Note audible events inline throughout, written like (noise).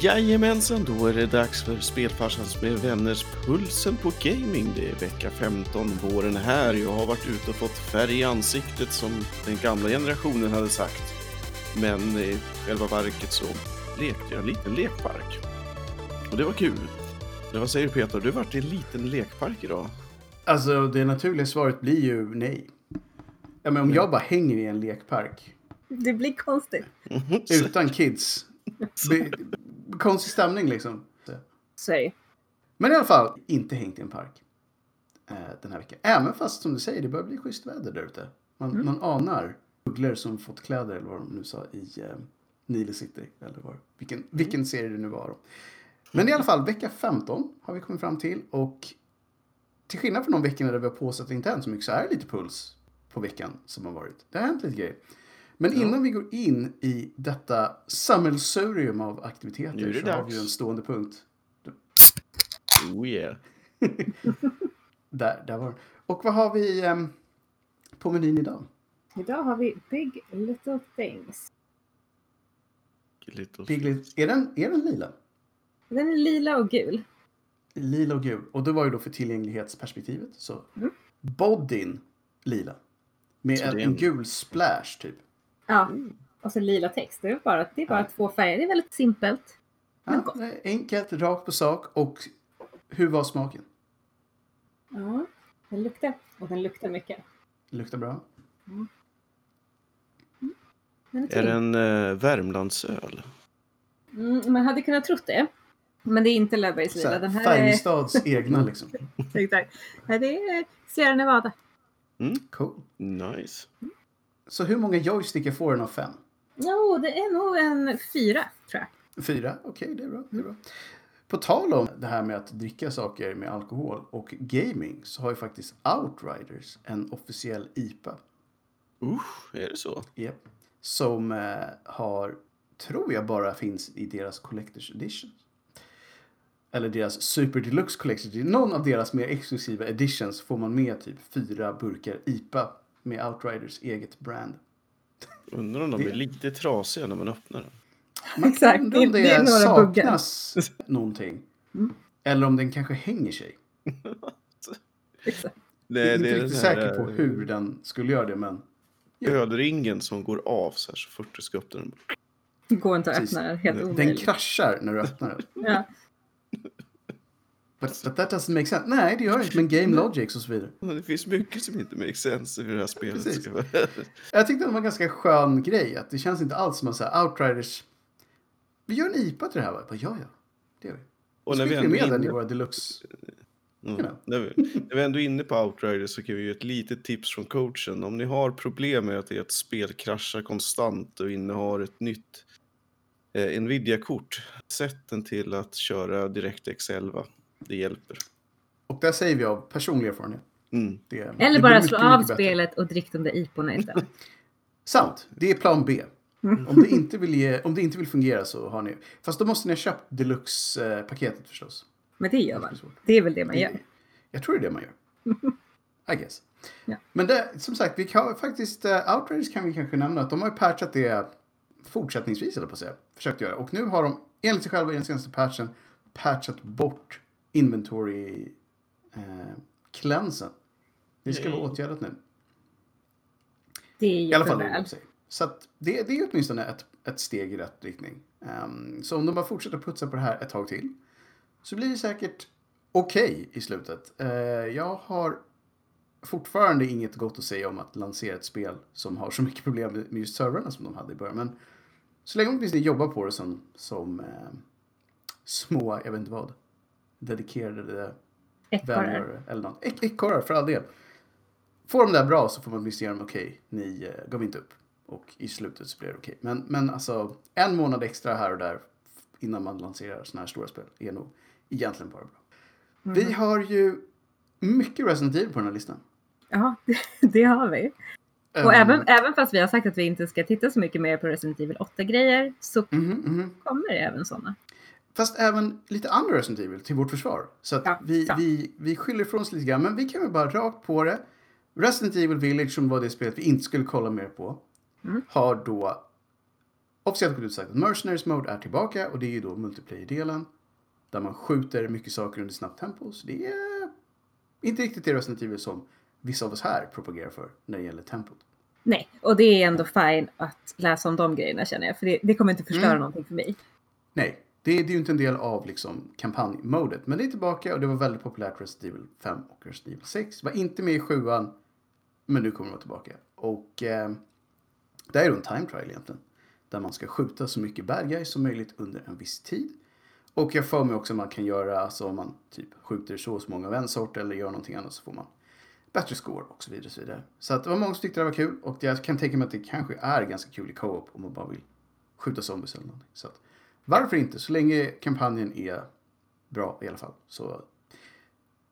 Jajamensan, då är det dags för Spelfarsans med vänners Pulsen på Gaming. Det är vecka 15, våren är här. Jag har varit ute och fått färg i ansiktet som den gamla generationen hade sagt. Men i själva verket så lekte jag en liten lekpark. Och det var kul. Men vad säger du Peter, du har varit i en liten lekpark idag. Alltså det naturliga svaret blir ju nej. Ja, men om jag bara hänger i en lekpark Det blir konstigt. utan kids. (laughs) Be, konstig stämning liksom. Ju. Men i alla fall, inte hängt i en park eh, den här veckan. Även fast som du säger, det börjar bli schysst väder där ute. Man, man anar ugglor som fått kläder, eller vad de nu sa, i eh, Nile City. Eller var, vilken, vilken serie det nu var. Då. Men i alla fall, vecka 15 har vi kommit fram till. Och till skillnad från de veckorna där vi har påstått att det inte hänt så mycket så är det lite puls på veckan som har varit. Det har hänt lite grejer. Men innan vi går in i detta sammelsurium av aktiviteter så har dags. vi ju en stående punkt. Oh yeah. (laughs) Där, där var den. Och vad har vi ehm, på menyn idag? Idag har vi Big Little Things. Little... Big Little- är, den, är den lila? Den är lila och gul. Lila och gul. Och det var ju då för tillgänglighetsperspektivet. Så Mm. bodyn lila. Med en en- gul splash typ. Ja, och så lila text. Det är bara, det är bara Ja. två färger. Det är väldigt simpelt. Ja, är enkelt, rakt på sak. Och hur var smaken? Ja, den luktar. Och den luktar mycket. Luktar bra? Den är Är fin. det en uh, Värmlandsöl? Mm, man hade kunnat trott det. Men det är inte Löfbergs lila. Den här är... Färjestads egna (laughs) liksom. Exakt. Det är Sierra Nevada. Cool. Nice. Så hur många joystickar får den av fem? Jo, det är nog en fyra, tror jag. Fyra? Okej, det är bra. Det är bra. På tal om det här med att dricka saker med alkohol och gaming så har ju faktiskt Outriders en officiell IPA. Usch, är det så? Yep. Som eh, har, tror jag bara finns i deras Collector's Edition. Eller deras Super Deluxe Collector's Edition. Någon av deras mer exklusiva editions får man med typ fyra burkar IPA med Outriders eget brand. Undrar om de Det- blir lite trasiga när man öppnar den. Man Exakt, kan undra om det- det, är några buggar. saknas någonting. Eller om den kanske hänger sig. (laughs) Exakt. Jag är inte den riktigt säker på eh, hur den skulle göra det, men Ölringen som går av så här så fort du ska öppna den. Det går inte att öppna den. Helt den omöjligt. kraschar när du öppnar den. Ja. But, but that doesn't make sense. Nej, det gör det inte. Men Game Logic och så vidare. Det finns mycket som inte makes sense i det här spelet Precis. Jag tyckte det var en ganska skön grej. Att det känns inte alls som att säga Outriders. Vi gör en IPA till det här va? Ja, ja. Det gör vi. Och Så när vi, ändå med är den i våra deluxe. mm, you know. när, vi, när vi ändå är inne på Outriders så kan vi ge ett litet tips från coachen. Om ni har problem med att ert spel kraschar konstant och innehar ett nytt eh, Nvidia-kort, sätt den till att köra DirectX 11. Det hjälper. Och där säger vi av personlig erfarenhet. Mm. Det, Eller det bara blir slå mycket, av mycket bättre. spelet och drick de där iporna istället. (laughs) Sant. Det är plan B. Mm. Om det inte vill, ge, om det inte vill fungera så har ni... Fast då måste ni ha köpt deluxe-paketet förstås. Men det gör man. Det är väl det man gör. Jag tror det är det man gör. (laughs) I guess. Ja. Men det, som sagt, vi kan faktiskt, uh, Outriders kan vi kanske nämna att de har ju patchat det fortsättningsvis, eller på att säga. Försökt göra. Och nu har de, enligt sig själva i den senaste patchen, patchat bort inventory eh, cleansen. Det ska vara Yay. åtgärdat nu. Det är ju I alla fall det säger. Så att det, det är åtminstone ett, ett steg i rätt riktning. Ehm, så om de bara fortsätter putsa på det här ett tag till så blir det säkert okej i slutet. Eh, jag har fortfarande inget gott att säga om att lansera ett spel som har så mycket problem med med just servrarna som de hade i början. Men så länge de åtminstone jobbar på det som, som eh, små, jag vet inte vad, dedikerade vänner eller något. Ek- Ekorrar för all del. Får de det bra så får man åtminstone ge dem okej, ni eh, gav inte upp. Och i slutet så blir det okej. Men, men alltså en månad extra här och där innan man lanserar sådana här stora spel är nog egentligen bara bra. Mm. Vi har ju mycket Resident Evil på den här listan. Ja, det, (laughs) det har vi. Och även, även fast vi har sagt att vi inte ska titta så mycket mer på Resident Evil 8-grejer så mhm, mhm. kommer det även sådana. Fast även lite andra Resident Evil till vårt försvar. Så Ja, vi, sant. vi, vi skyller ifrån oss lite grann. Men vi kan väl bara rakt på det. Resident Evil Village som var det spelet vi inte skulle kolla mer på. Mm. Har då officiellt gått ut sagt att Mercenaries Mode är tillbaka och det är ju då multiplayer-delen. Där man skjuter mycket saker under snabbt tempo. Så det är inte riktigt det Resident Evil som vissa av oss här propagerar för när det gäller tempot. Nej, och det är ändå fine att läsa om de grejerna känner jag. För det, det kommer inte förstöra Mm. någonting för mig. Nej, det, det är ju inte en del av liksom kampanjmodet. Men det är tillbaka och det var väldigt populärt Resident Evil 5 och Resident Evil 6. Var inte med i sjuan, men nu kommer det vara tillbaka. Och eh, det här är då en time trial egentligen. Där man ska skjuta så mycket bad guys som möjligt under en viss tid. Och jag får mig också att man kan göra, alltså om man typ skjuter så och så många av en sort eller gör någonting annat så får man bättre score och så vidare. Och så vidare. Så att det var många som tyckte det var kul och jag kan tänka mig att det kanske är ganska kul i co-op om man bara vill skjuta zombies eller någonting. Så att, varför inte? Så länge kampanjen är bra i alla fall. Så,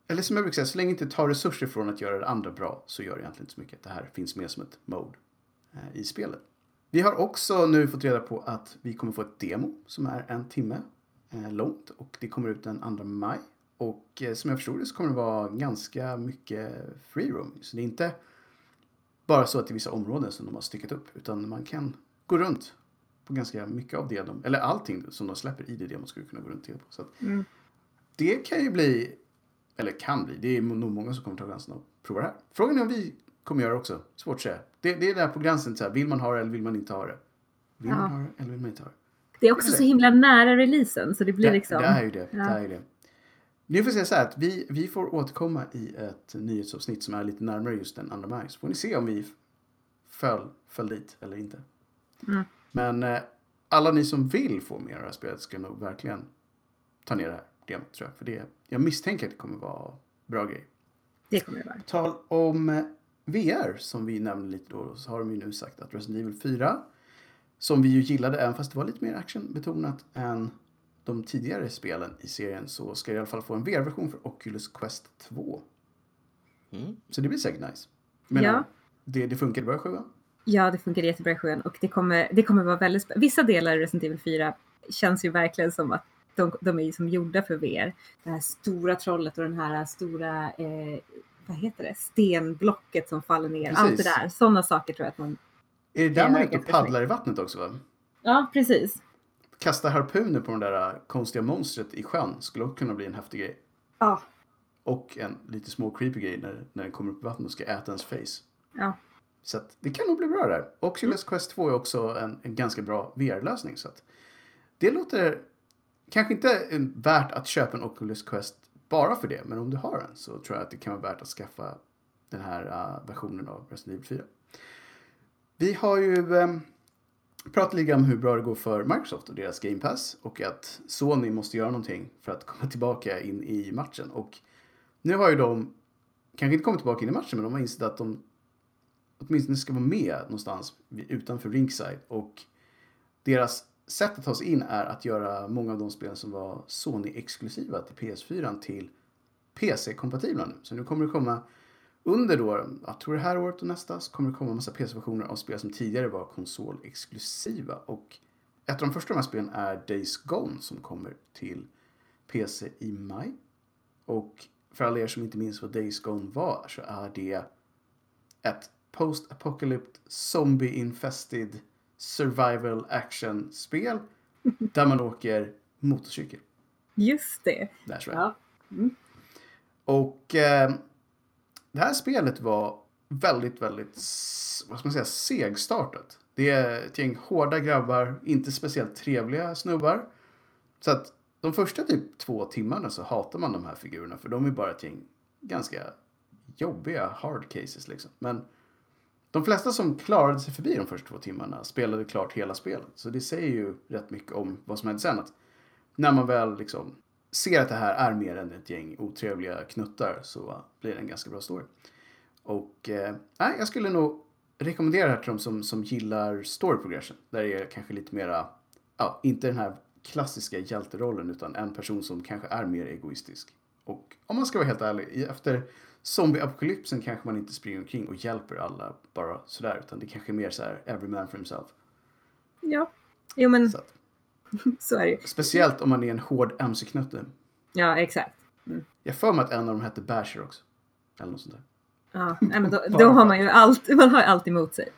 eller som jag brukar säga, så länge det inte tar resurser från att göra det andra bra så gör det egentligen inte så mycket. Det här finns med som ett mode eh, i spelet. Vi har också nu fått reda på att vi kommer få ett demo som är en timme eh, långt och det kommer ut den 2 maj. Och eh, som jag förstod det så kommer det vara ganska mycket free room. Så det är inte bara så att det är vissa områden som de har styckat upp utan man kan gå runt på ganska mycket av det de, eller allting som de släpper i det demot skulle kunna gå runt till på. Så att Mm. det kan ju bli, eller kan bli, det är nog många som kommer ta chansen att prova det här. Frågan är om vi kommer göra det också. Svårt att säga. Det, det är där på gränsen, så här, vill man ha det eller vill man inte ha det? Vill Ja. man ha det eller vill man inte ha det? Det är också så himla nära releasen så det blir det, liksom... det är ju det. Ja. det, är ju det. Nu får jag säga så här att vi, vi får återkomma i ett nyhetsavsnitt som är lite närmare just den 2 maj. Så får ni se om vi föll, föll dit eller inte. Mm. Men eh, alla ni som vill få mer av det här spelet ska nog verkligen ta ner det här demot tror jag. För det, jag misstänker att det kommer vara bra grej. Det kommer det vara. tal om eh, VR som vi nämnde lite då så har de ju nu sagt att Resident Evil 4 som vi ju gillade även fast det var lite mer actionbetonat än de tidigare spelen i serien så ska det i alla fall få en VR-version för Oculus Quest 2. Mm. Så det blir säkert nice. Men Ja. det, det funkade bra i sjuan. Ja, det funkar jättebra i sjuan och det kommer, det kommer vara väldigt spännande. Vissa delar i Resident Evil 4 känns ju verkligen som att de, de är som gjorda för VR. Det här stora trollet och den här stora, eh, vad heter det, stenblocket som faller ner. Allt det Precis. där. Sådana saker tror jag att man... Är det Det där är man och ganska paddlar i vattnet också va? Ja, precis. Kasta harpuner på den där äh, konstiga monstret i sjön skulle också kunna bli en häftig grej. Ja, Och en lite små creepy grej när, när den kommer upp i vattnet och ska äta ens face. ja. Så att det kan nog bli bra där. Oculus Quest 2 är också en, en ganska bra VR-lösning. Så det låter kanske inte värt att köpa en Oculus Quest bara för det. Men om du har en så tror jag att det kan vara värt att skaffa den här uh, versionen av Resident Evil 4. Vi har ju um, pratat lite om hur bra det går för Microsoft och deras Game Pass. Och att Sony måste göra någonting för att komma tillbaka in i matchen. Och nu har ju de kanske inte kommit tillbaka in i matchen men de har insett att de åtminstone ska vara med någonstans utanför ringside. Och deras sätt att ta sig in är att göra många av de spel som var Sony-exklusiva till PS4 till PC-kompatibla nu. Så nu kommer det komma under då, jag tror det här året och nästa, så kommer det komma en massa PC-versioner av spel som tidigare var konsolexklusiva. Och ett av de första av de här spelen är Days Gone som kommer till PC i maj. Och för alla er som inte minns vad Days Gone var så är det ett post-apocalypse zombie-infested survival action-spel (laughs) där man åker motorcykel. Just det. That's right. Ja. Och eh, det här spelet var väldigt, väldigt, vad ska man säga, segstartat. Det är ett gäng hårda grabbar, inte speciellt trevliga snubbar. Så att de första typ två timmarna så hatar man de här figurerna för de är bara ett gäng ganska jobbiga hard cases liksom. Men de flesta som klarade sig förbi de första två timmarna spelade klart hela spelet. Så det säger ju rätt mycket om vad som hände sen. Att när man väl liksom ser att det här är mer än ett gäng otrevliga knuttar så blir det en ganska bra story. Och eh, jag skulle nog rekommendera det här till de som, som gillar story progression. Där det är kanske lite mera, ja, inte den här klassiska hjälterollen utan en person som kanske är mer egoistisk. Och om man ska vara helt ärlig, efter zombie-apokalypsen kanske man inte springer omkring och hjälper alla bara sådär. Utan det kanske är mer så här, every man for himself. Ja. Jo, men Så (laughs) så är det ju. speciellt om man är en hård mc-knutte. Ja, exakt. Jag får mig att en av dem hette Basher också. Eller något sånt där. Ja, nej, men då, (laughs) då har man ju allt, man har allt emot sig.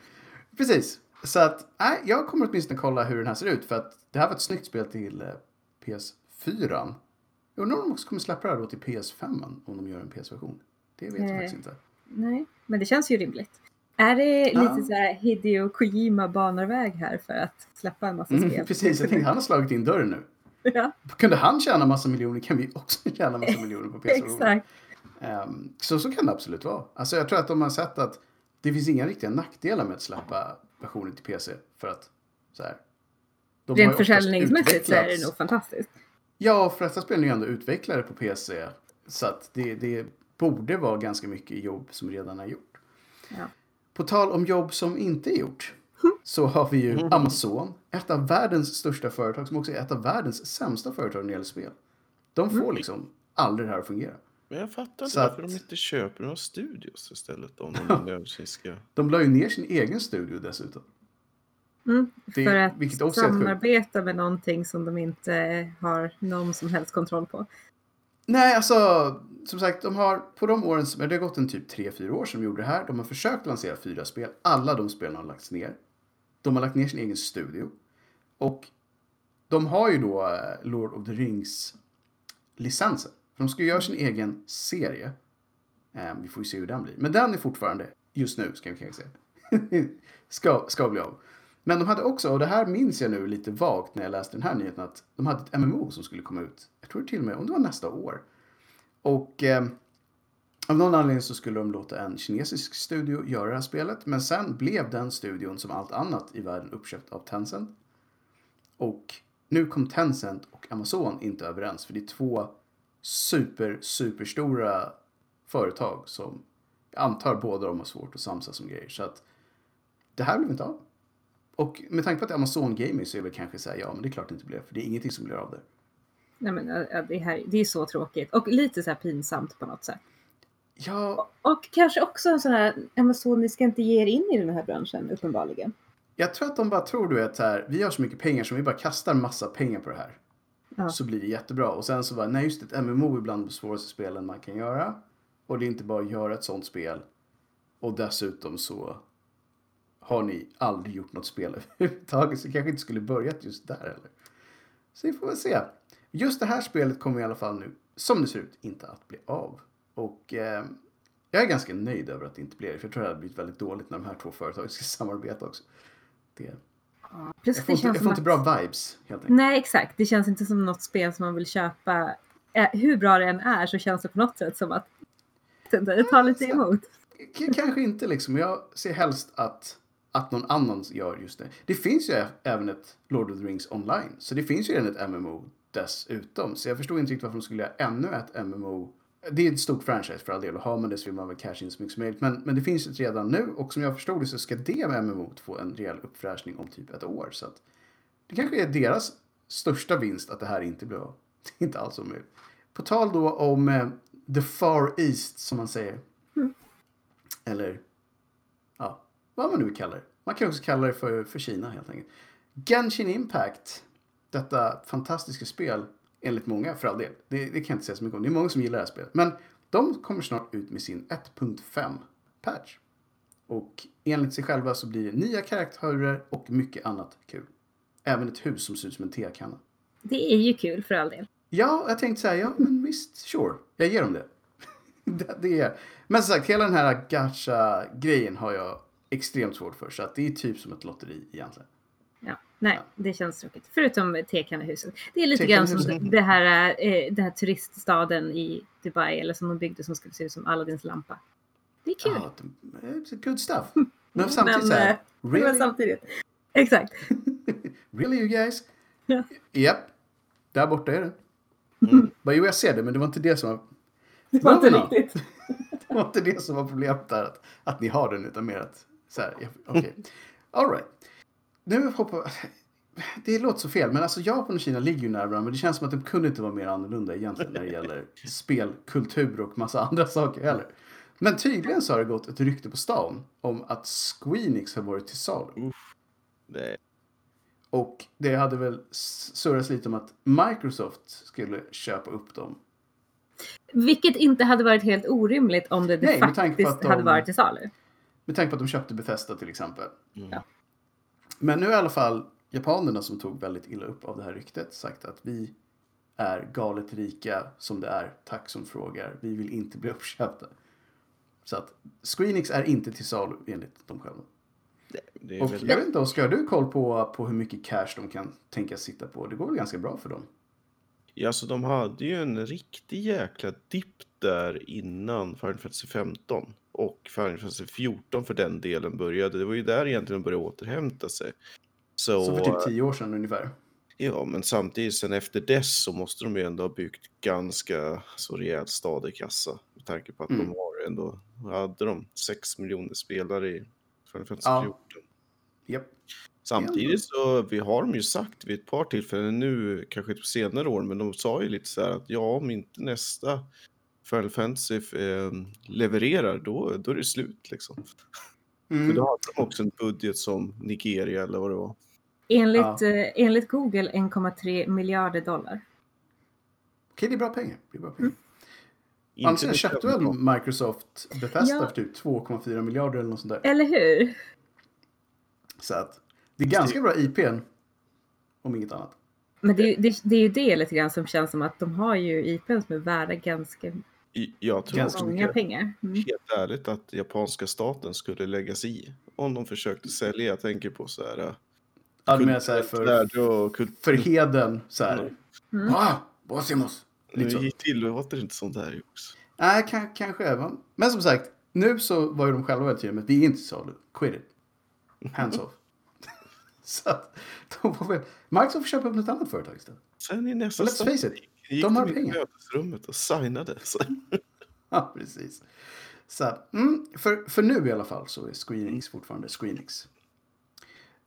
Precis. Så att, nej, jag kommer åtminstone kolla hur den här ser ut för att det här var ett snyggt spel till eh, PS4. Jag undrar om de också kommer släppa det här då till PS5 om de gör en PS-version. Det vet jag faktiskt inte. Nej, men det känns ju rimligt. Är det Ja. lite så här Hideo Kojima banar väg här för att släppa en massa Mm, spel? precis, jag tänkte han har slagit in dörren nu. (laughs) ja, Kunde han tjäna massa miljoner kan vi också (laughs) tjäna massa miljoner på PS-versionen. exakt. Ehm, så, så kan det absolut vara. Alltså jag tror att de har sett att det finns inga riktiga nackdelar med att släppa versioner till PC. För att så här, de Rent försäljningsmässigt så är det utvecklats- nog fantastiskt. Ja, flesta spel är ju ändå utvecklade på PC. Så att det, det borde vara ganska mycket jobb som redan är gjort. Ja. På tal om jobb som inte är gjort. Så har vi ju Amazon. Ett av världens största företag som också är ett av världens sämsta företag när det gäller spel. De får liksom aldrig det här att fungera. Men jag fattar inte varför att- de inte köper några studios istället om (laughs) de la ju ner sin egen studio dessutom. Mm, Det- för att vilket också samarbeta med någonting som de inte har någon som helst kontroll på. Nej, alltså som sagt, de har på de åren, som- det har gått en typ 3-4 år sedan de gjorde det här. De har försökt lansera fyra spel. Alla de spelen har lagts ner. De har lagt ner sin egen studio. Och de har ju då eh, Lord of the Rings licensen. För de ska ju göra sin egen serie. Eh, vi får ju se hur den blir. Men den är fortfarande, just nu ska vi kanske säga, (laughs) ska, ska bli av. Men de hade också, och det här minns jag nu lite vagt när jag läste den här nyheten, att de hade ett MMO som skulle komma ut. Jag tror till och med, om det var nästa år. Och eh, av någon anledning så skulle de låta en kinesisk studio göra det här spelet. Men sen blev den studion som allt annat i världen uppköpt av Tencent. Och nu kom Tencent och Amazon inte överens. För det är två super, superstora företag som jag antar båda de har svårt att samsas om grejer. Så att det här blev inte av. Och med tanke på att det är Amazon Gaming så är det väl kanske så här, ja men det är klart det inte blev. För det är ingenting som blir av det. Nej, men, det, här, det är så tråkigt och lite så här pinsamt på något sätt. Ja, Och kanske också en sån här, Amazon, ni ska inte ge er in i den här branschen uppenbarligen. jag tror att de bara tror du så här, vi har så mycket pengar så vi bara kastar massa pengar på det här. Ja. Så blir det jättebra. Och sen så bara, nej just det, ett MMO är bland de svåraste spelen man kan göra. Och det är inte bara att göra ett sånt spel. Och dessutom så har ni aldrig gjort något spel (laughs) överhuvudtaget. Så kanske inte skulle börjat just där heller. Så vi får väl se. Just det här spelet kommer i alla fall nu, som det ser ut, inte att bli av. Och eh, jag är ganska nöjd över att det inte blir det. För jag tror det hade blivit väldigt dåligt när de här två företagen ska (laughs) samarbeta också. Det, Plus jag får, inte, jag får som inte att, bra vibes helt enkelt. Nej, exakt. Det känns inte som något spel som man vill köpa. Eh, hur bra det än är så känns det på något sätt som att det tar lite emot. K- Kanske inte liksom. Jag ser helst att, att någon annan gör just det. Det finns ju även ett Lord of the Rings online. Så det finns ju redan ett MMO dessutom. Så jag förstår inte riktigt varför de skulle göra ännu ett MMO. Det är ett stort franchise för all del och har man det så vill man väl cash in så mycket som möjligt. Men, men det finns ett redan nu och som jag förstod det så ska det med MMO få en rejäl uppfräschning om typ ett år. Så att det kanske är deras största vinst att det här inte blir av. Det är inte alls omöjligt. På tal då om eh, the far east som man säger. Eller ja, vad man nu kallar det. Man kan också kalla det för, för Kina helt enkelt. Genshin Impact. Detta fantastiska spel, enligt många för all del. Det, det kan jag inte säga så mycket om. Det är många som gillar det här spelet. Men de kommer snart ut med sin 1.5 patch. Och enligt sig själva så blir det nya karaktärer och mycket annat kul. Även ett hus som ser ut som en tekanna. Det är ju kul för all del. Ja, jag tänkte säga, ja men visst, sure. Jag ger dem det. (laughs) det, det är. Men som sagt, hela den här gacha-grejen har jag extremt svårt för. Så att det är typ som ett lotteri egentligen. Nej, det känns tråkigt. Förutom tekannehuset. Det är lite grann som det här, eh, det här turiststaden i Dubai eller som de byggde som skulle se ut som Aladdins lampa. Det är kul. Ja, det- it's good stuff. (laughs) Men samtidigt Men, så här, eh, Men really? samtidigt. Exakt. (laughs) really you guys? (laughs) Ja. Japp, där borta är det. Mm. Bara, jo, jag ser det, men det var inte det som var, Det var inte riktigt. det var, inte det som var problemet där. Att, att ni har den, utan mer att så här, okej. All right. Nu hoppar (laughs) det låter så fel, men alltså Japan och Kina ligger ju nära varandra. Men det känns som att de kunde inte vara mer annorlunda egentligen när det gäller (laughs) spelkultur och massa andra saker heller. Men tydligen så har det gått ett rykte på stan om att Squeenix har varit till salu. Det, Och det hade väl surrats lite om att Microsoft skulle köpa upp dem. Vilket inte hade varit helt orimligt om det, det Nej, faktiskt de- hade varit till salu. Med tanke på att de köpte Bethesda till exempel. mm. Ja. Men nu är i alla fall japanerna som tog väldigt illa upp av det här ryktet sagt att vi är galet rika som det är. Tack som frågar. Vi vill inte bli uppköpta. Så att Squeenix är inte till salu enligt dem själva. Och väl... jag vet inte, Oskar, har du koll på, på hur mycket cash de kan tänkas sitta på? Det går väl ganska bra för dem? Ja, så de hade ju en riktig jäkla dipp där innan Final Fantasy 15 och Final Fantasy 14 för den delen började. Det var ju där egentligen de började återhämta sig. Så, Så för typ tio år sedan ungefär. ja, men samtidigt sen efter dess så måste de ju ändå ha byggt ganska så rejält stadig kassa med tanke på att Mm. de har ändå, hade de 6 miljoner spelare i Final Fantasy Ja. 14. Japp. Samtidigt så vi har de ju sagt vid ett par tillfällen nu, kanske inte på senare år, men de sa ju lite så här att ja, om inte nästa Final Fantasy eh, levererar, då, då är det slut liksom. För Mm. då hade de också en budget som Nigeria eller vad det var. Enligt, Ja. eh, enligt Google 1,3 miljarder dollar. Okej, det är bra pengar. Det är bra pengar. Annars det köpte väl. Microsoft Bethesda Ja. för typ 2,4 miljarder eller något sånt där. Eller hur? Så att det är ganska bra IPn. Om inget annat. Men det, är ju- det, det är ju det lite grann som känns som att de har ju IPn som är värda ganska Jag tror Ganska också många mycket. pengar. Mm. helt ärligt att japanska staten skulle lägga sig i. Om de försökte sälja, jag tänker på så här. äh, Ja, du menar så här för, och kult... för heden så här. Mm. Ah, Bosimos. Lite så. Nu tillåter inte sånt här också. Nej, kan, kanske även. Men som sagt, nu så var ju de själva väldigt med att vi är inte salu. Quit it. Hands off. (laughs) så att de får väl... Microsoft får köpa upp något annat företag istället. Sen i nästa Let's face it, gick de har pengar. mötesrummet och signade. Så. (laughs) Ja, precis. Så mm, för, för nu i alla fall så är Screenix fortfarande Screenix.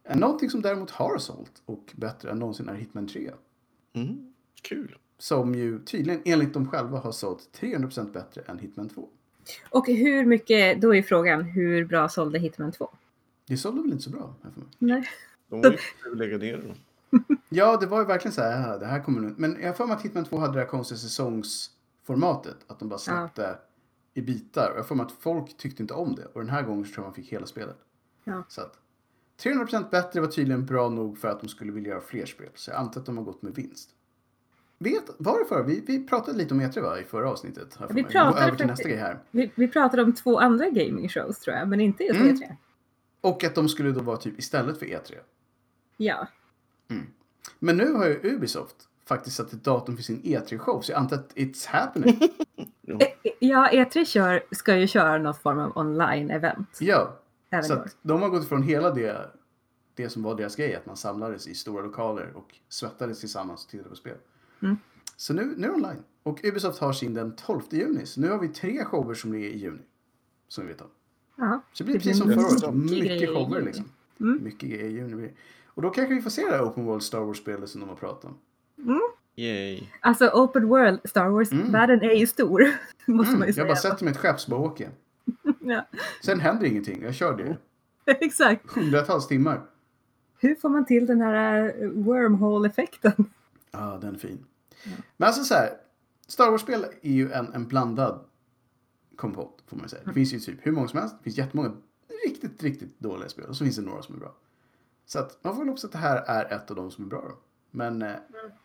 Eh, Någonting som däremot har sålt och bättre än någonsin är Hitman 3. Mm, kul. Som ju tydligen enligt dem själva har sålt 300% bättre än Hitman 2. Och hur mycket, då är frågan, hur bra sålde Hitman 2? Det sålde väl inte så bra? Nej. De var ju på att lägga ner dem. Ja, det var ju verkligen så här, "Ja, det här kommer nu. Men jag har för mig att Hitman 2 hade det här konstiga säsongsformatet. Att de bara släppte i bitar. Och jag för mig att folk tyckte inte om det. Och den här gången så tror jag man fick hela spelet. Ja. Så att 300% bättre var tydligen bra nog för att de skulle vilja göra fler spel. Så jag antar att de har gått med vinst. Vet, var det för? Vi, vi pratade lite om E3 va, i förra avsnittet. För Vi pratade till nästa grej här. Vi, vi pratade om två andra gaming shows tror jag, men inte just Mm. E3. Och att de skulle då vara typ istället för E3. Ja. Men nu har ju Ubisoft faktiskt satt ett datum för sin E3-show. Så jag antar att it's happening. (laughs) Ja, E3 kör, ska ju köra något form av online-event. ja. Även Så de har gått ifrån hela det, det som var deras grej, att man samlades i stora lokaler och svettades tillsammans och tittade på spel. Mm. Så nu, nu är det online. Och Ubisoft har sin den 12 juni. Så nu har vi tre shower som är i juni. Som vi vet om. Ja. Så det blir Det precis som förra året. mycket shower liksom. Mm. Mycket grejer i juni. Och då kanske vi får se det här Open World Star Wars-spelet som de har pratat om. Yay. Alltså Open World, Star Wars-världen är ju stor. (laughs) Måste man Mm, ju jag säga. bara sätter mig i ett skepp och bara åker. (laughs) ja. Sen händer ingenting. Jag kör det. (laughs) Exakt. Hundratals timmar. Hur får man till den här eh, wormhole-effekten? Ja, den är fin. Men alltså så här. Star Wars-spel är ju en, en blandad kompott, får man säga. Det finns ju typ hur många som helst. Det finns jättemånga riktigt, riktigt dåliga spel. Och så finns det några som är bra. Så att man får väl hoppas att det här är ett av de som är bra då. Men eh,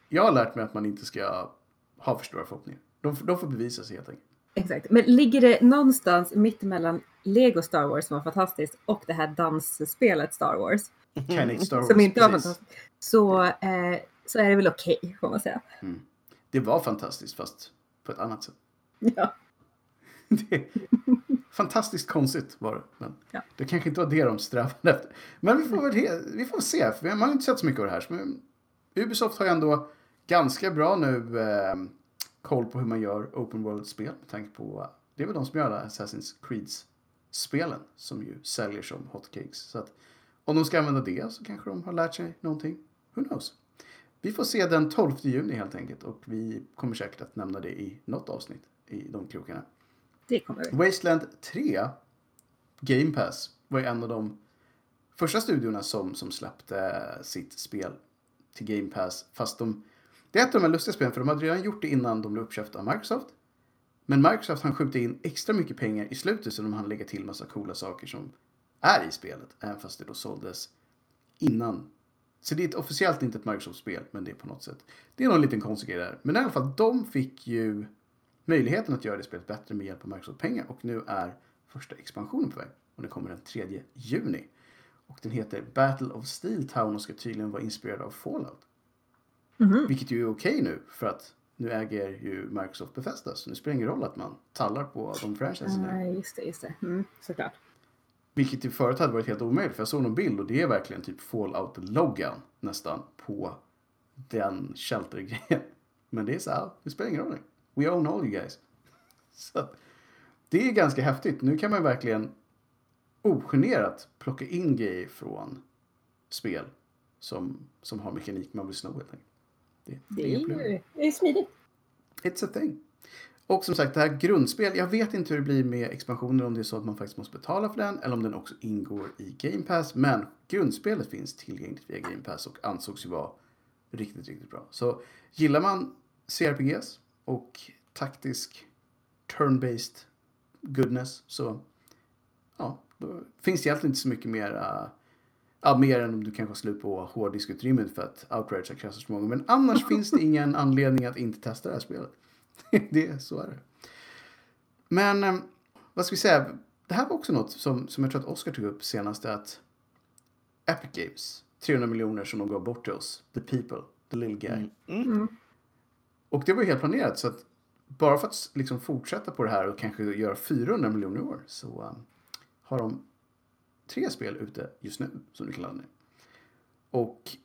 jag har lärt mig att man inte ska ha för stora förhoppningar. De, de får bevisa sig helt enkelt. Exakt. Men ligger det någonstans mittemellan Lego Star Wars som var fantastiskt och det här dansspelet Star Wars Kinetic Star Wars. som inte var precis. fantastiskt så, eh, så är det väl okej får man säga. Det var fantastiskt fast på ett annat sätt. Ja. (laughs) Fantastiskt konstigt var det. Men Ja. det kanske inte var det de strävade efter. Men vi får väl vi får se. För man har inte sett så mycket av det här. Men Ubisoft har ju ändå ganska bra nu eh, koll på hur man gör open world-spel. Med tanke på det är väl de som gör alla Assassin's Creeds-spelen. Som ju säljer som hotcakes. Så att om de ska använda det så kanske de har lärt sig någonting. Who knows? Vi får se den 12 juni helt enkelt. Och vi kommer säkert att nämna det i något avsnitt i de krokarna. Det kommer vi. Wasteland 3, Game Pass, var ju en av de första studiorna som, som släppte sitt spel till Game Pass. Fast de, det är ett av de här lustiga spelen, för de hade redan gjort det innan de blev uppköpta av Microsoft. Men Microsoft hann skjuta in extra mycket pengar i slutet så de hann lägga till massa coola saker som är i spelet. Även fast det då såldes innan. Så det är ett, officiellt inte ett Microsoft-spel, men det är på något sätt. Det är någon liten konstig grej där. Men i alla fall, de fick ju möjligheten att göra det spelet bättre med hjälp av Microsoft-pengar. Och nu är första expansionen på väg. Och den kommer den 3 juni. Och den heter Battle of Steel Town och ska tydligen vara inspirerad av Fallout. Mhm. Vilket ju är okej nu för att nu äger ju Microsoft Bethesda. Så nu spelar det ingen roll att man tallar på de franchiserna. Ja, just det, just det. Mm, såklart. Vilket ju förut hade varit helt omöjligt. För jag såg någon bild och det är verkligen typ Fallout-loggan nästan på den shelter-grejen. Men det är så här, det spelar ingen roll. nu. We own all you guys. (laughs) Så det är ganska häftigt. Nu kan man verkligen ogenerat plocka in grejer från spel som, som har mekanik man vill sno helt enkelt. Det, Det är ju det är smidigt. It's a thing. Och som sagt, det här grundspel, jag vet inte hur det blir med expansioner, om det är så att man faktiskt måste betala för den eller om den också ingår i Game Pass. Men grundspelet finns tillgängligt via Game Pass och ansågs ju vara riktigt, riktigt bra. Så gillar man CRPGs och taktisk turn-based goodness så ja, då finns det egentligen inte så mycket mer uh, Ja, mer än om du kanske slut på hårddiskutrymmmet för att Outrage har kraschat så många. Men annars (laughs) finns det ingen anledning att inte testa det här spelet. (laughs) det, så är det. Men eh, vad ska vi säga? Det här var också något som, som jag tror att Oscar tog upp senast. Att Epic Games, 300 miljoner som de gav bort till oss. The people, the little guy. Mm. Mm. Och det var ju helt planerat. Så att bara för att liksom fortsätta på det här och kanske göra 400 miljoner i år så um, har de tre spel ute just nu som du kan ladda ner. Och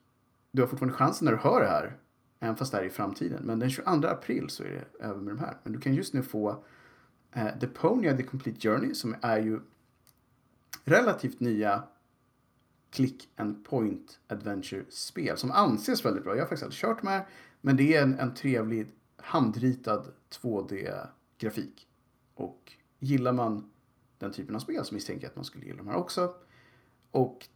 du har fortfarande chansen när du hör det här, även fast det här är i framtiden. Men den 22 april så är det över med de här. Men du kan just nu få eh, The Pony The Complete Journey som är ju relativt nya click and point adventure-spel som anses väldigt bra. Jag har faktiskt aldrig kört med men det är en, en trevlig handritad 2D-grafik. Och gillar man den typen av spel så misstänker jag att man skulle gilla de här också. Och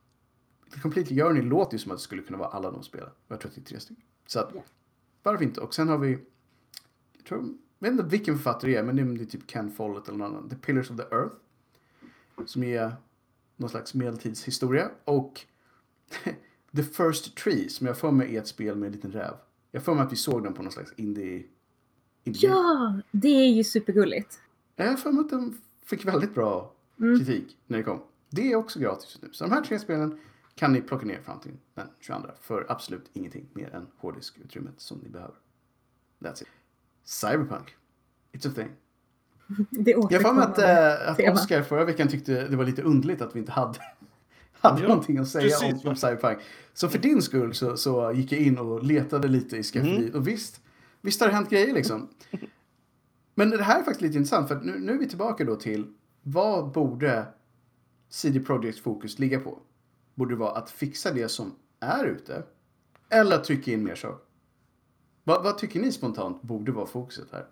The Complete Journey låter ju som att det skulle kunna vara alla de spelen. Jag tror att det är tre stycken. Så att, Ja. varför inte? Och sen har vi, jag tror, jag vet inte vilken författare det är, men det är, typ Ken Follett eller någon annan. The Pillars of the Earth. Som är någon slags medeltidshistoria. Och (laughs) The First Tree, som jag får mig är ett spel med en liten räv. Jag får mig att vi såg den på någon slags indie... indie Ja, det är ju supergulligt. Jag har för mig att den fick väldigt bra Mm. kritik när det kom. Det är också gratis just nu. Så de här tre spelen kan ni plocka ner fram till den 22 för absolut ingenting mer än hårddiskutrymmet som ni behöver. That's it. Cyberpunk. It's a thing. (laughs) Det Jag har för mig att, äh, att. Oscar förra veckan tyckte det var lite underligt att vi inte hade, hade Ja, någonting att säga precis, om, om Cyberpunk. Så för din skull så, så gick jag in och letade lite i skafferiet. Mm. Och visst, visst har det hänt grejer liksom. (laughs) Men det här är faktiskt lite intressant för nu, nu är vi tillbaka då till vad borde CD Projekt fokus ligga på? Borde det vara att fixa det som är ute? Eller att trycka in mer saker? Vad, vad tycker ni spontant borde vara fokuset här?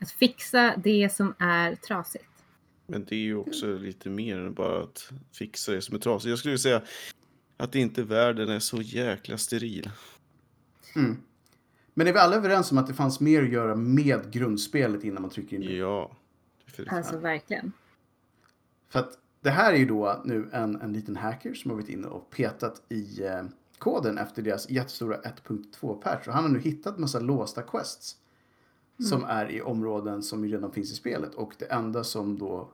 Att fixa det som är trasigt. Men det är ju också lite mer än bara att fixa det som är trasigt. Jag skulle säga att inte världen är så jäkla steril. Mm. Men är vi alla överens om att det fanns mer att göra med grundspelet innan man trycker in det? Ja. Alltså verkligen. För att det här är ju då nu en, en liten hacker som har varit inne och petat i eh, koden efter deras jättestora 1.2-patch. Och han har nu hittat massa låsta quests. Som är i områden som redan finns i spelet. Och det enda som då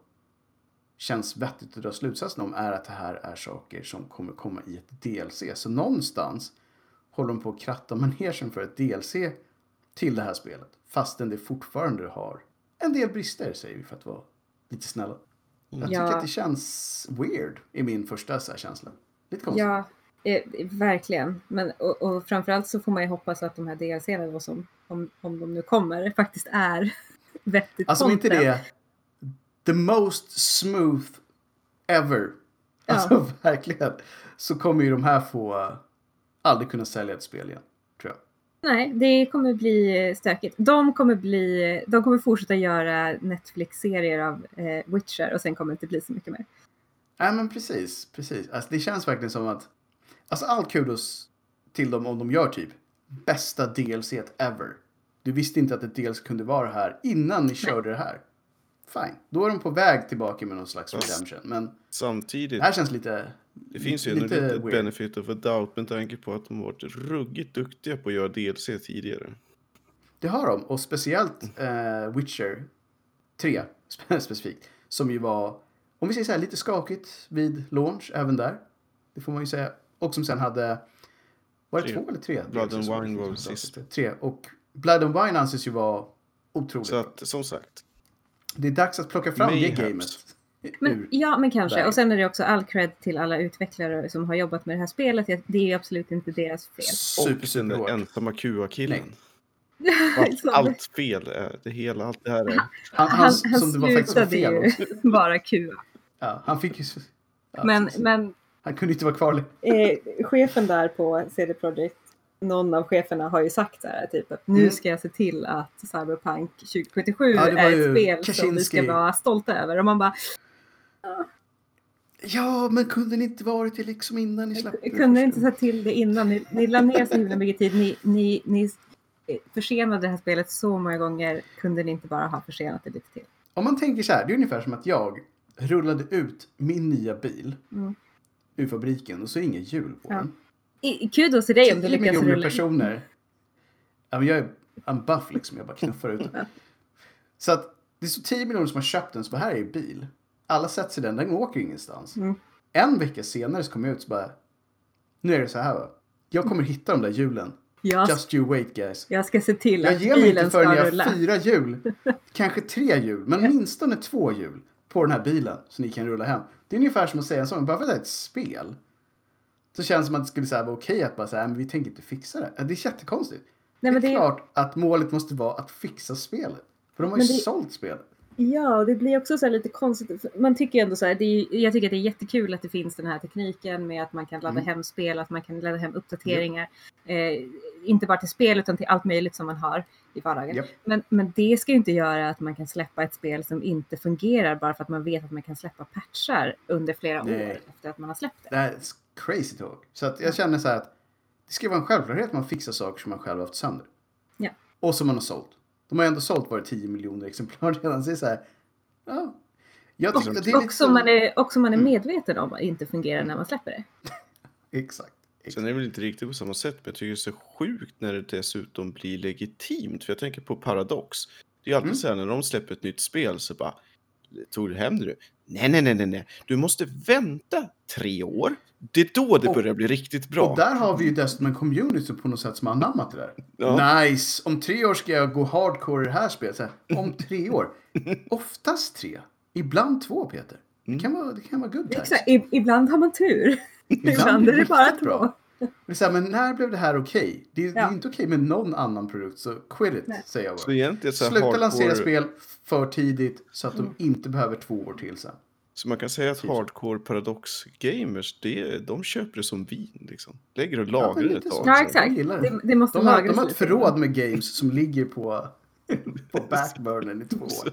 känns vettigt att dra slutsatsen om är att det här är saker som kommer komma i ett DLC. Så någonstans håller de på att kratta manegen för ett DLC till det här spelet. Fastän det fortfarande har en del brister, säger vi för att vara lite snälla. Jag tycker Ja. att det känns weird i min första så känsla. Lite konstigt. Ja, eh, verkligen. Men, och, och framförallt så får man ju hoppas att de här DLCerna om, om de nu kommer, faktiskt är (laughs) vettigt Alltså om inte det the most smooth ever. Ja. Alltså (laughs) verkligen. Så kommer ju de här få uh, aldrig kunna sälja ett spel igen. Tror jag. Nej, det kommer bli eh, stökigt. De kommer, bli, de kommer fortsätta göra Netflix-serier av eh, Witcher och sen kommer det inte bli så mycket mer. Nej men precis, precis. Alltså, det känns verkligen som att Alltså all kudos till dem om de gör typ bästa DLC ever. Du visste inte att ett DLC kunde vara här innan ni körde det här. Fine, då är de på väg tillbaka med någon slags Fast- redemption. Men Samtidigt, det här känns lite Det finns ju lite weird. benefit of a doubt med tanke på att de varit ruggigt duktiga på att göra DLC tidigare. Det har de, och speciellt eh, Witcher 3 spe- specifikt. Som ju var, om vi säger så här, lite skakigt vid launch även där. Det får man ju säga. Och som sen hade, var det Tre. två eller tre? Blood and Wine var sist. Tre. Och Blood and Wine anses ju vara otroligt Så att, som sagt, Det är dags att plocka fram det gamet. Men, ja, men kanske. Och sen är det också all cred till alla utvecklare som har jobbat med det här spelet. Det är ju absolut inte deras fel. Super, och den ensamma QA-killen. (laughs) Allt, Som- allt fel är det hela, allt det här är. Han, Han, han, han som det var faktiskt var fel ju också. (laughs) bara kua. Ja, han fick ju... Ja, Men, men Han kunde inte vara kvar eh, chefen där på CD Projekt, någon av cheferna har ju sagt så här, typ att nu Mm. ska jag se till att Cyberpunk 2077 Ja, är ett spel som vi ska Kaczynski. vara stolta över. Och man bara, Ja, men kunde ni inte varit det liksom innan ni släppte kunde första? inte säga till det innan. Ni, ni la ner så himla mycket tid. Ni, ni, ni försenade det här spelet så många gånger. Kunde ni inte bara ha försenat det lite till? Om man tänker så här, det är ungefär som att jag rullade ut min nya bil Mm. ur fabriken och så är det inga hjul på Ja. den. I, kudos till dig om du 10 lyckas miljoner rulla personer. Ja, men jag är en buff liksom, jag bara knuffar ut. (laughs) Så att det är så 10 miljoner som har köpt den, så bara här är bil. Alla sätter sig i den, den åker ingenstans. Mm. En vecka senare så kommer jag ut så bara, nu är det så här va. Jag kommer hitta de där hjulen. Jag, Just you wait guys. jag ska se till Jag att ger mig inte bilen ska förrän jag har rulla. fyra hjul, (laughs) kanske tre hjul, men åtminstone två hjul på den här bilen så ni kan rulla hem. Det är ungefär som att säga en sån, bara för att det är ett spel så känns det som att det skulle vara okej att bara säga, men vi tänker inte fixa det. Det är jättekonstigt. Nej, men det är det- klart att målet måste vara att fixa spelet. För de har ju det- sålt spelet. Ja, det blir också så här lite konstigt. Man tycker ändå så här, det är, jag tycker att det är jättekul att det finns den här tekniken med att man kan ladda Mm. hem spel, att man kan ladda hem uppdateringar. Eh, inte bara till spel utan till allt möjligt som man har i vardagen. Japp. Men, men det ska ju inte göra att man kan släppa ett spel som inte fungerar bara för att man vet att man kan släppa patchar under flera Nej. år efter att man har släppt det. Är crazy talk. Så att jag känner så här att det ska vara en självklarhet att man fixar saker som man själv har haft sönder. Ja. Och som man har sålt. De har ju ändå sålt bara 10 miljoner exemplar (laughs) redan. Så det är så här, ja. Jag tycker att det är Och lite som som- man är, också man är Mm. medveten om att inte fungerar när man släpper det. (laughs) Exakt. Sen är det väl inte riktigt på samma sätt, men jag tycker det är så sjukt när det dessutom blir legitimt. För jag tänker på Paradox. Det är ju alltid Mm. så här när de släpper ett nytt spel så bara Tog du hem det nu? Nej, nej, nej, nej, nej. Du måste vänta tre år. Det är då det Och- börjar bli riktigt bra. Och där har vi ju dessutom en community på något sätt som har anammat det där. Ja. Nice! Om tre år ska jag gå hardcore i det här spelet. Så här, om tre år. (laughs) Oftast tre. Ibland två, Peter. Det kan vara, det kan vara good times. Exakt, ibland har man tur. Ibland är det bara riktigt bra. Det är så här, men när blev det här okej? Det, är- det är Ja. inte okej med någon annan produkt, så quit it, Nej. säger jag Så bara. egentligen så här Sluta hardcore, lansera spel för tidigt så att Mm. de inte behöver två år till sen. Så man kan säga att så. hardcore paradox gamers, det, de köper det som vin liksom. Lägger och lagrar det lite ett så. tag. Ja, Jag exakt. det. Det, det måste De har, lagras de har ett förråd med games som ligger på, (laughs) på backburnern i två år.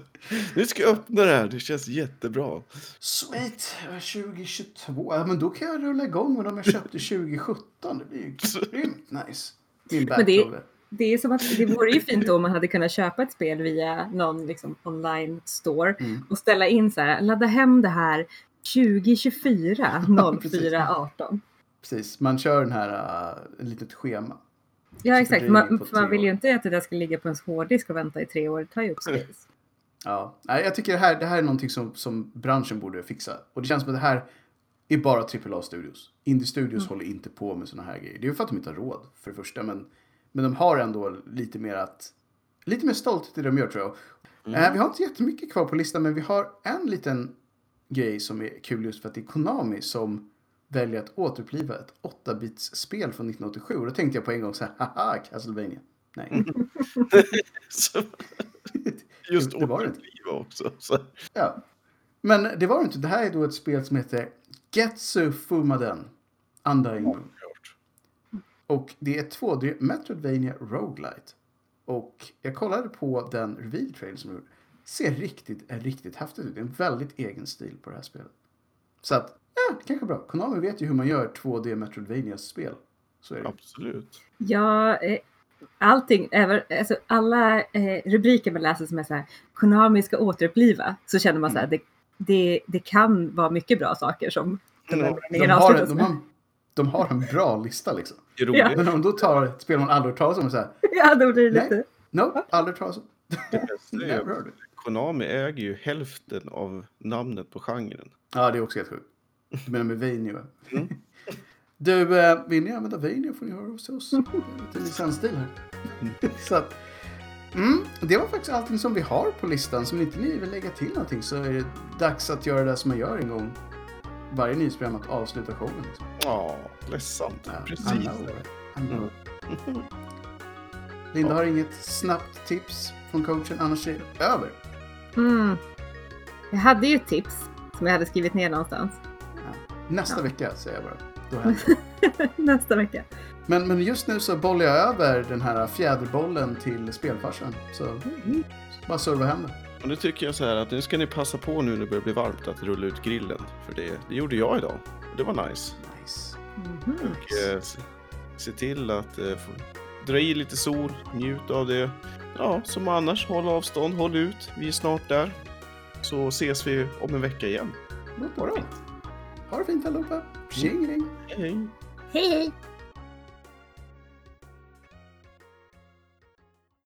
Nu ska jag öppna det här, det känns jättebra. Sweet, 2022. Ja, men då kan jag rulla igång med de jag köpte 2017. Det blir ju grymt nice. Min Men det- är som att det vore ju fint då om man hade kunnat köpa ett spel via någon liksom online store Mm. och ställa in så här, ladda hem det här 2024 04 18. Precis, man kör den här, uh, litet schema. Ja exakt, man, man vill ju inte att det där ska ligga på ens hårddisk och vänta i tre år. Det tar ju upp space. Ja, nej, jag tycker det här, det här är någonting som, som branschen borde fixa. Och det känns som att det här är bara AAA-studios. Indie-studios Mm. håller inte på med såna här grejer. Det är ju för att de inte har råd, för det första. Men, men de har ändå lite mer att... Lite mer stolthet i det de gör, tror jag. Mm. Eh, vi har inte jättemycket kvar på listan, men vi har en liten grej som är kul just för att det är Konami som väljer att återuppliva ett 8-bits-spel från 1987. Och då tänkte jag på en gång så här, haha, Castlevania. Nej. (laughs) Just Det- var det inte. också. Så. Ja. Men det var det inte. Det här är då ett spel som heter Getsu Fumaden. Undying Moon. Och det är två, det är Metroidvania Roguelite. Och jag kollade på den reveal trailer som de gjorde. Ser riktigt, riktigt häftigt ut. Det är en väldigt egen stil på det här spelet. Så att, ja, kanske bra. Konami vet ju hur man gör 2D Metroidvania-spel. Så är det. Absolut. Ja, eh, allting, även, alltså alla eh, rubriker man läser som är så här, Konami ska återuppliva, så känner man så här, det, det, det kan vara mycket bra saker som här De meningen har, de, har, de har en bra lista liksom. Det är roligt. Men om då tar ett spel man aldrig hört talas om och säger (laughs) Ja, då blir det Nej. lite... No, aldrig hört talas om. Det är. Konami äger ju hälften av namnet på genren. Ja, det är också helt sjukt. Du menar med Vainio? Mm. (laughs) Du, eh, vill ni använda Vainio får ni höra hos oss. Det är lite licensstil här. (laughs) så att, mm, det var faktiskt allting som vi har på listan. Så om inte ni vill lägga till någonting så är det dags att göra det som man gör en gång varje nyhetsprogram, att avsluta showen. Liksom. Ja, ledsamt. Ja, I Precis. know, I know. Linda har inget snabbt tips från coachen, annars är det över. Mm. Jag hade ju ett tips som jag hade skrivit ner någonstans. Nästa Ja. vecka säger jag bara. Då händer. (laughs) Nästa vecka. Men, men just nu så bollar jag över den här fjäderbollen till spelfarsan. Så Mm. bara serva hem den. Och nu tycker jag så här att nu ska ni passa på nu när det börjar bli varmt att rulla ut grillen. För det, det gjorde jag idag. Och det var nice. Nice. Mhm. Och eh, se, se till att eh, få, dra i lite sol, njut av det. Ja, som annars, håll avstånd, håll ut. Vi är snart där. Så ses vi om en vecka igen. Bra. Ha det fint allihopa. Tjingeling. Hej, hej! Hej hej!